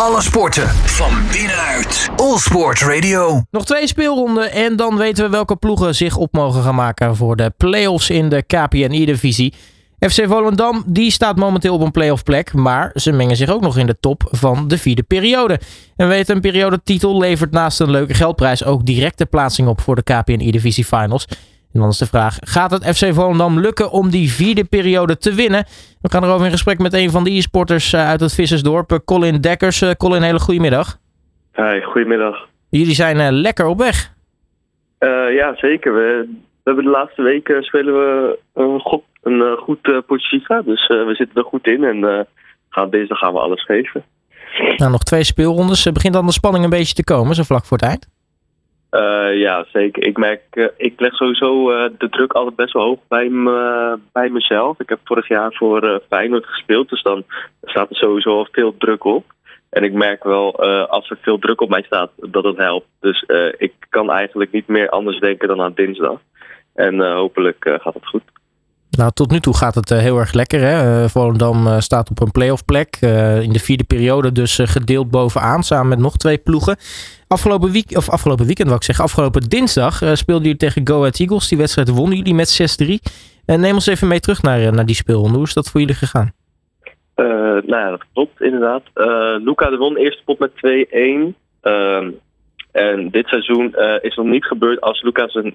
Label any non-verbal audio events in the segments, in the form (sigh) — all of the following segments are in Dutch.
Alle sporten van binnenuit. All Sport Radio. Nog twee speelronden en dan weten we welke ploegen zich op mogen gaan maken voor de play-offs in de KPNI-divisie. FC Volendam die staat momenteel op een play-off plek, maar ze mengen zich ook nog in de top van de vierde periode. En we weten, een periodetitel levert naast een leuke geldprijs ook directe plaatsing op voor de KPNI-divisie finals. En dan is de vraag, gaat het FC Volendam lukken om die vierde periode te winnen? We gaan erover in gesprek met een van die e-sporters eh, uit het Vissersdorp, Colin Dekkers. Eh, Colin, hele goedemiddag. Hi, goedemiddag. Jullie zijn eh, lekker op weg. Uh, ja, zeker. We, we, hebben de laatste weken spelen we een, goed, een goed uh, Dus we zitten er goed in en gaan, deze gaan we alles geven. Nou, nog twee speelrondes. Begint dan de spanning een beetje te komen, zo vlak voor het eind? Uh, ja, zeker. Ik merk, uh, ik leg sowieso uh, de druk altijd best wel hoog bij, me, bij mezelf. Ik heb vorig jaar voor Feyenoord gespeeld, dus dan staat er sowieso veel druk op. En ik merk wel, als er veel druk op mij staat, dat het helpt. Dus ik kan eigenlijk niet meer anders denken dan aan dinsdag. En hopelijk gaat het goed. Nou, tot nu toe gaat het heel erg lekker. Hè? Volendam staat op een playoff plek. in de vierde periode dus gedeeld bovenaan, samen met nog twee ploegen. Afgelopen, week, of afgelopen weekend, wou ik zeggen, afgelopen dinsdag uh, speelden jullie tegen Go Ahead Eagles. Die wedstrijd wonnen jullie met 6-3. Uh, neem ons even mee terug naar, naar die speelronde. Hoe is dat voor jullie gegaan? Uh, nou ja, dat klopt inderdaad. Luca de won eerste pot met 2-1. Ehm, en dit seizoen is nog niet gebeurd als Lucas een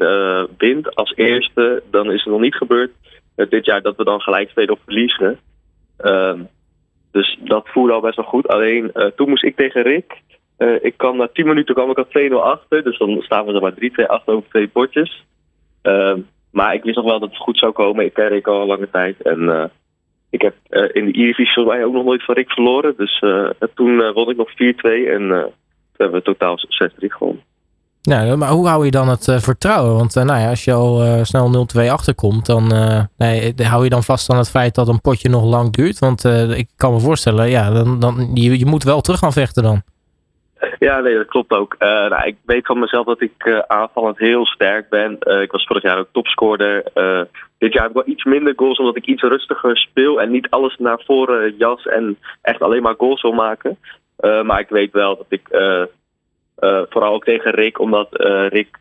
wint als eerste. Dan is het nog niet gebeurd dit jaar dat we dan gelijk spelen of verliezen. Ehm, dus dat voelde al best wel goed. Alleen toen moest ik tegen Rick. Uh, ik kan na 10 minuten kwam ik al 2-0 achter. Dus dan staan we er maar 3-2 achter over twee potjes. Uh, maar ik wist nog wel dat het goed zou komen. Ik ken Rick al een lange tijd. En uh, ik heb in de Eredivisie volgens mij ook nog nooit van Rick verloren. Dus toen won ik nog 4-2 en toen hebben we totaal 6-3 gewonnen. Ja, maar hoe hou je dan het vertrouwen? Want nou ja, als je al snel 0-2 achterkomt, dan nee, hou je dan vast aan het feit dat een potje nog lang duurt. Want ik kan me voorstellen, ja, dan, dan, je, moet wel terug gaan vechten dan. Ja, nee, dat klopt ook. Nou, ik weet van mezelf dat ik aanvallend heel sterk ben. Ik was vorig jaar ook topscorer. dit jaar heb ik wel iets minder goals omdat ik iets rustiger speel en niet alles naar voren jas en echt alleen maar goals wil maken. maar ik weet wel dat ik, vooral ook tegen Rick, omdat Rick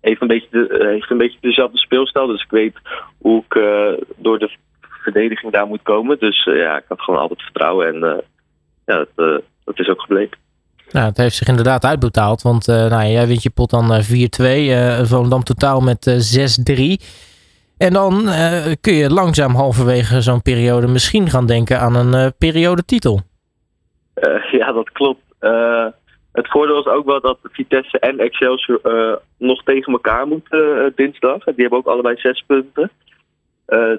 heeft, een beetje de, heeft een beetje dezelfde speelstijl. Dus ik weet hoe ik door de verdediging daar moet komen. Dus ja, ik had gewoon altijd vertrouwen en ja, dat, dat is ook gebleken. Nou, het heeft zich inderdaad uitbetaald. Want uh, nou, jij wint je pot dan 4-2. Uh, Volendam totaal met uh, 6-3. En dan kun je langzaam halverwege zo'n periode misschien gaan denken aan een periodetitel. (laughs) ja, dat klopt. Het voordeel is ook wel dat Vitesse en Excelsior nog tegen elkaar moeten dinsdag. Die hebben ook allebei zes punten.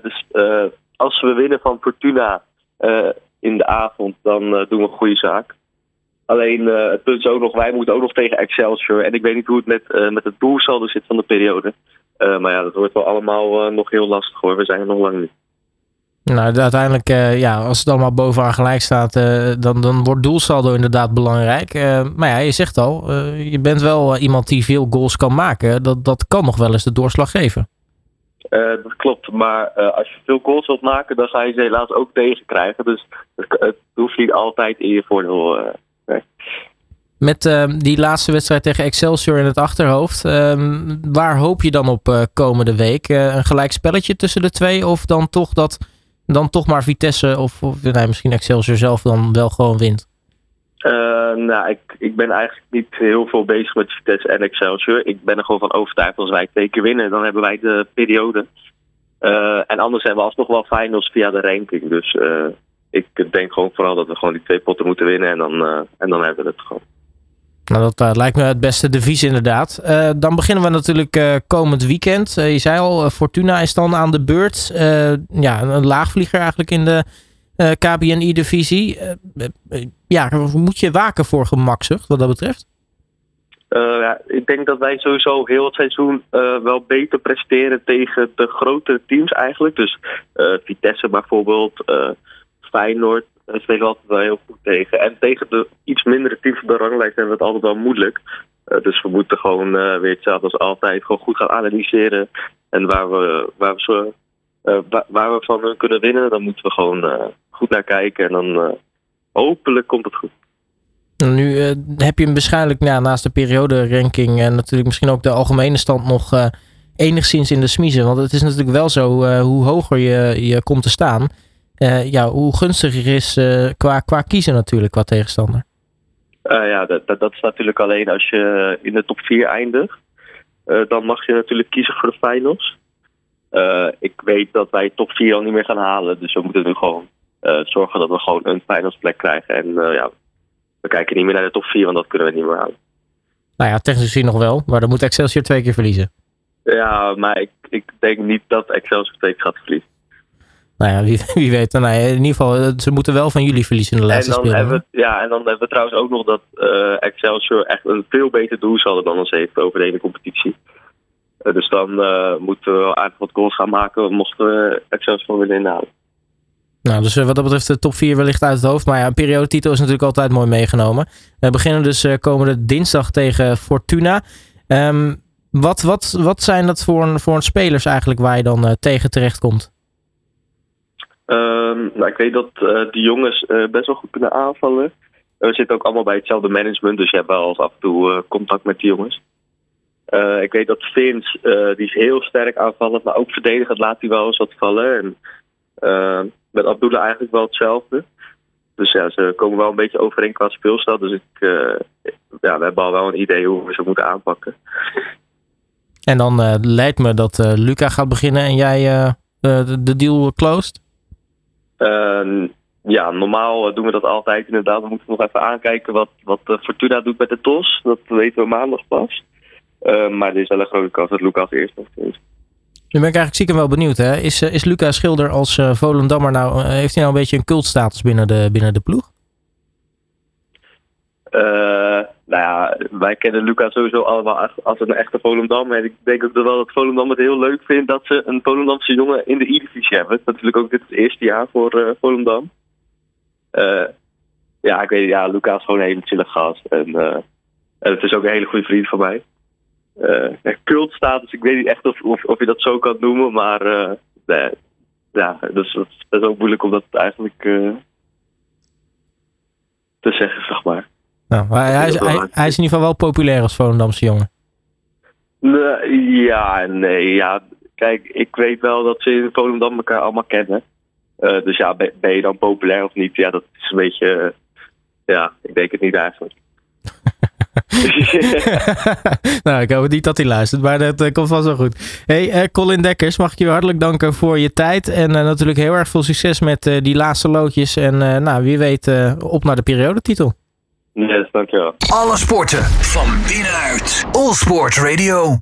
dus als we winnen van Fortuna in de avond, dan doen we een goede zaak. Alleen het punt is ook nog, wij moeten ook nog tegen Excelsior. En ik weet niet hoe het met, uh, met het doelsaldo zit van de periode. Maar ja, dat wordt wel allemaal nog heel lastig hoor. We zijn er nog lang niet. Nou, uiteindelijk, ja, als het allemaal bovenaan gelijk staat, dan, dan wordt doelsaldo inderdaad belangrijk. maar ja, je zegt al, je bent wel iemand die veel goals kan maken. Dat, dat kan nog wel eens de doorslag geven. dat klopt, maar als je veel goals wilt maken, dan ga je ze helaas ook tegenkrijgen. Dus het, het hoeft niet altijd in je voordeel met die laatste wedstrijd tegen Excelsior in het achterhoofd, uh, waar hoop je dan op komende week? Eh, een gelijk spelletje tussen de twee of dan toch dat dan toch maar Vitesse of, of nee, misschien Excelsior zelf dan wel gewoon wint? nou, ik, ik ben eigenlijk niet heel veel bezig met Vitesse en Excelsior. Ik ben er gewoon van overtuigd als wij twee keer winnen, dan hebben wij de periode. en anders hebben we alsnog wel finals via de ranking. Dus ik denk gewoon vooral dat we gewoon die twee potten moeten winnen en dan, en dan hebben we het gewoon. Nou, dat uh, lijkt me het beste devies inderdaad. Uh, dan beginnen we natuurlijk uh, komend weekend. je zei al, Fortuna is dan aan de beurt. ja, een laagvlieger eigenlijk in de KBNI-divisie. ja, moet je waken voor gemakzucht wat dat betreft? ja, ik denk dat wij sowieso heel het seizoen wel beter presteren tegen de grotere teams eigenlijk. Dus Vitesse bijvoorbeeld, Feyenoord, daar spelen we altijd wel heel goed tegen. En tegen de iets mindere teams op de ranglijst hebben we het altijd wel moeilijk. Uh, dus we moeten gewoon uh, weer hetzelfde als altijd gewoon goed gaan analyseren. En waar we, waar we, zo, uh, waar we van kunnen winnen, dan moeten we gewoon goed naar kijken. En dan hopelijk komt het goed. Nu uh, heb je hem waarschijnlijk naast de periode-ranking en natuurlijk misschien ook de algemene stand nog enigszins in de smiezen. Want het is natuurlijk wel zo, hoe hoger je, je komt te staan, ja, hoe gunstiger is qua, qua kiezen natuurlijk qua tegenstander. ja, dat, dat, dat, is natuurlijk alleen als je in de top 4 eindigt. dan mag je natuurlijk kiezen voor de finals. ik weet dat wij top 4 al niet meer gaan halen, dus we moeten nu gewoon zorgen dat we gewoon een finals plek krijgen. En ja, we kijken niet meer naar de top 4, want dat kunnen we niet meer halen. Nou ja, technisch gezien nog wel, maar dan moet Excelsior twee keer verliezen. Ja, maar ik, ik denk niet dat Excelsior twee keer gaat verliezen. Nou ja, wie, (laughs) wie weet. Nou in ieder geval, ze moeten wel van jullie verliezen in de laatste we, ja, en dan hebben we trouwens ook nog dat uh, Excelsior echt een veel beter doel zal dan ons heeft over de hele competitie. Uh, dus dan uh, moeten we wel aardig wat goals gaan maken, mochten we Excelsior willen inhalen. Nou, dus wat dat betreft de top 4 wellicht uit het hoofd. Maar ja, een periodetitel is natuurlijk altijd mooi meegenomen. We beginnen dus komende dinsdag tegen Fortuna. Um, wat, wat, wat zijn dat voor een, voor een spelers eigenlijk waar je dan tegen terecht komt? Um, nou, ik weet dat uh, die jongens uh, best wel goed kunnen aanvallen. We zitten ook allemaal bij hetzelfde management, dus je hebt wel af en toe contact met die jongens. ik weet dat Vince, die is heel sterk aanvallend, maar ook verdedigend laat hij wel eens wat vallen. En met Abdullah eigenlijk wel hetzelfde. Dus ja, ze komen wel een beetje overeen qua speelstijl. Dus ik, ja, we hebben al wel een idee hoe we ze moeten aanpakken. En dan lijkt me dat Luca gaat beginnen en jij uh, de deal closed? Ehm, ja, normaal doen we dat altijd inderdaad. We moeten nog even aankijken wat, wat Fortuna doet met de TOS. Dat weten we maandag pas. maar er is wel een grote kans dat Luca als eerste is. Nu ben ik eigenlijk stiekem wel benieuwd. Hè? Is, is Luca Schilder als Volendammer nou... heeft hij nou een beetje een cultstatus binnen de, binnen de ploeg? Nou ja, wij kennen Luca sowieso allemaal als een echte Volendam. En ik denk ook wel dat Volendam het heel leuk vindt dat ze een Volendamse jongen in de E-divisie hebben. Natuurlijk ook dit het eerste jaar voor uh, Volendam. Uh, ja, ik weet ja, Luca is gewoon een hele chille gast. En, uh, en het is ook een hele goede vriend van mij. cultstatus, ik weet niet echt of, of, of, je dat zo kan noemen, maar ja, dat is, dat is ook moeilijk om dat eigenlijk te zeggen, zeg maar. Nou, hij, hij, is, hij, hij, is in ieder geval wel populair als Volendamse jongen. Nee, ja, nee, ja. Kijk, ik weet wel dat ze in Volendam elkaar allemaal kennen. Uh, dus ja, ben, ben, je dan populair of niet? Ja, dat is een beetje... Uh, ja, ik denk het niet eigenlijk. (laughs) nou, ik hoop niet dat hij luistert, maar dat uh, komt vast wel goed. Hey, Colin Dekkers, mag ik je hartelijk danken voor je tijd. En natuurlijk heel erg veel succes met die laatste loodjes. En nou, wie weet, op naar de periodetitel. Yes, dankjewel. Alle sporten van binnenuit. All Sport Radio.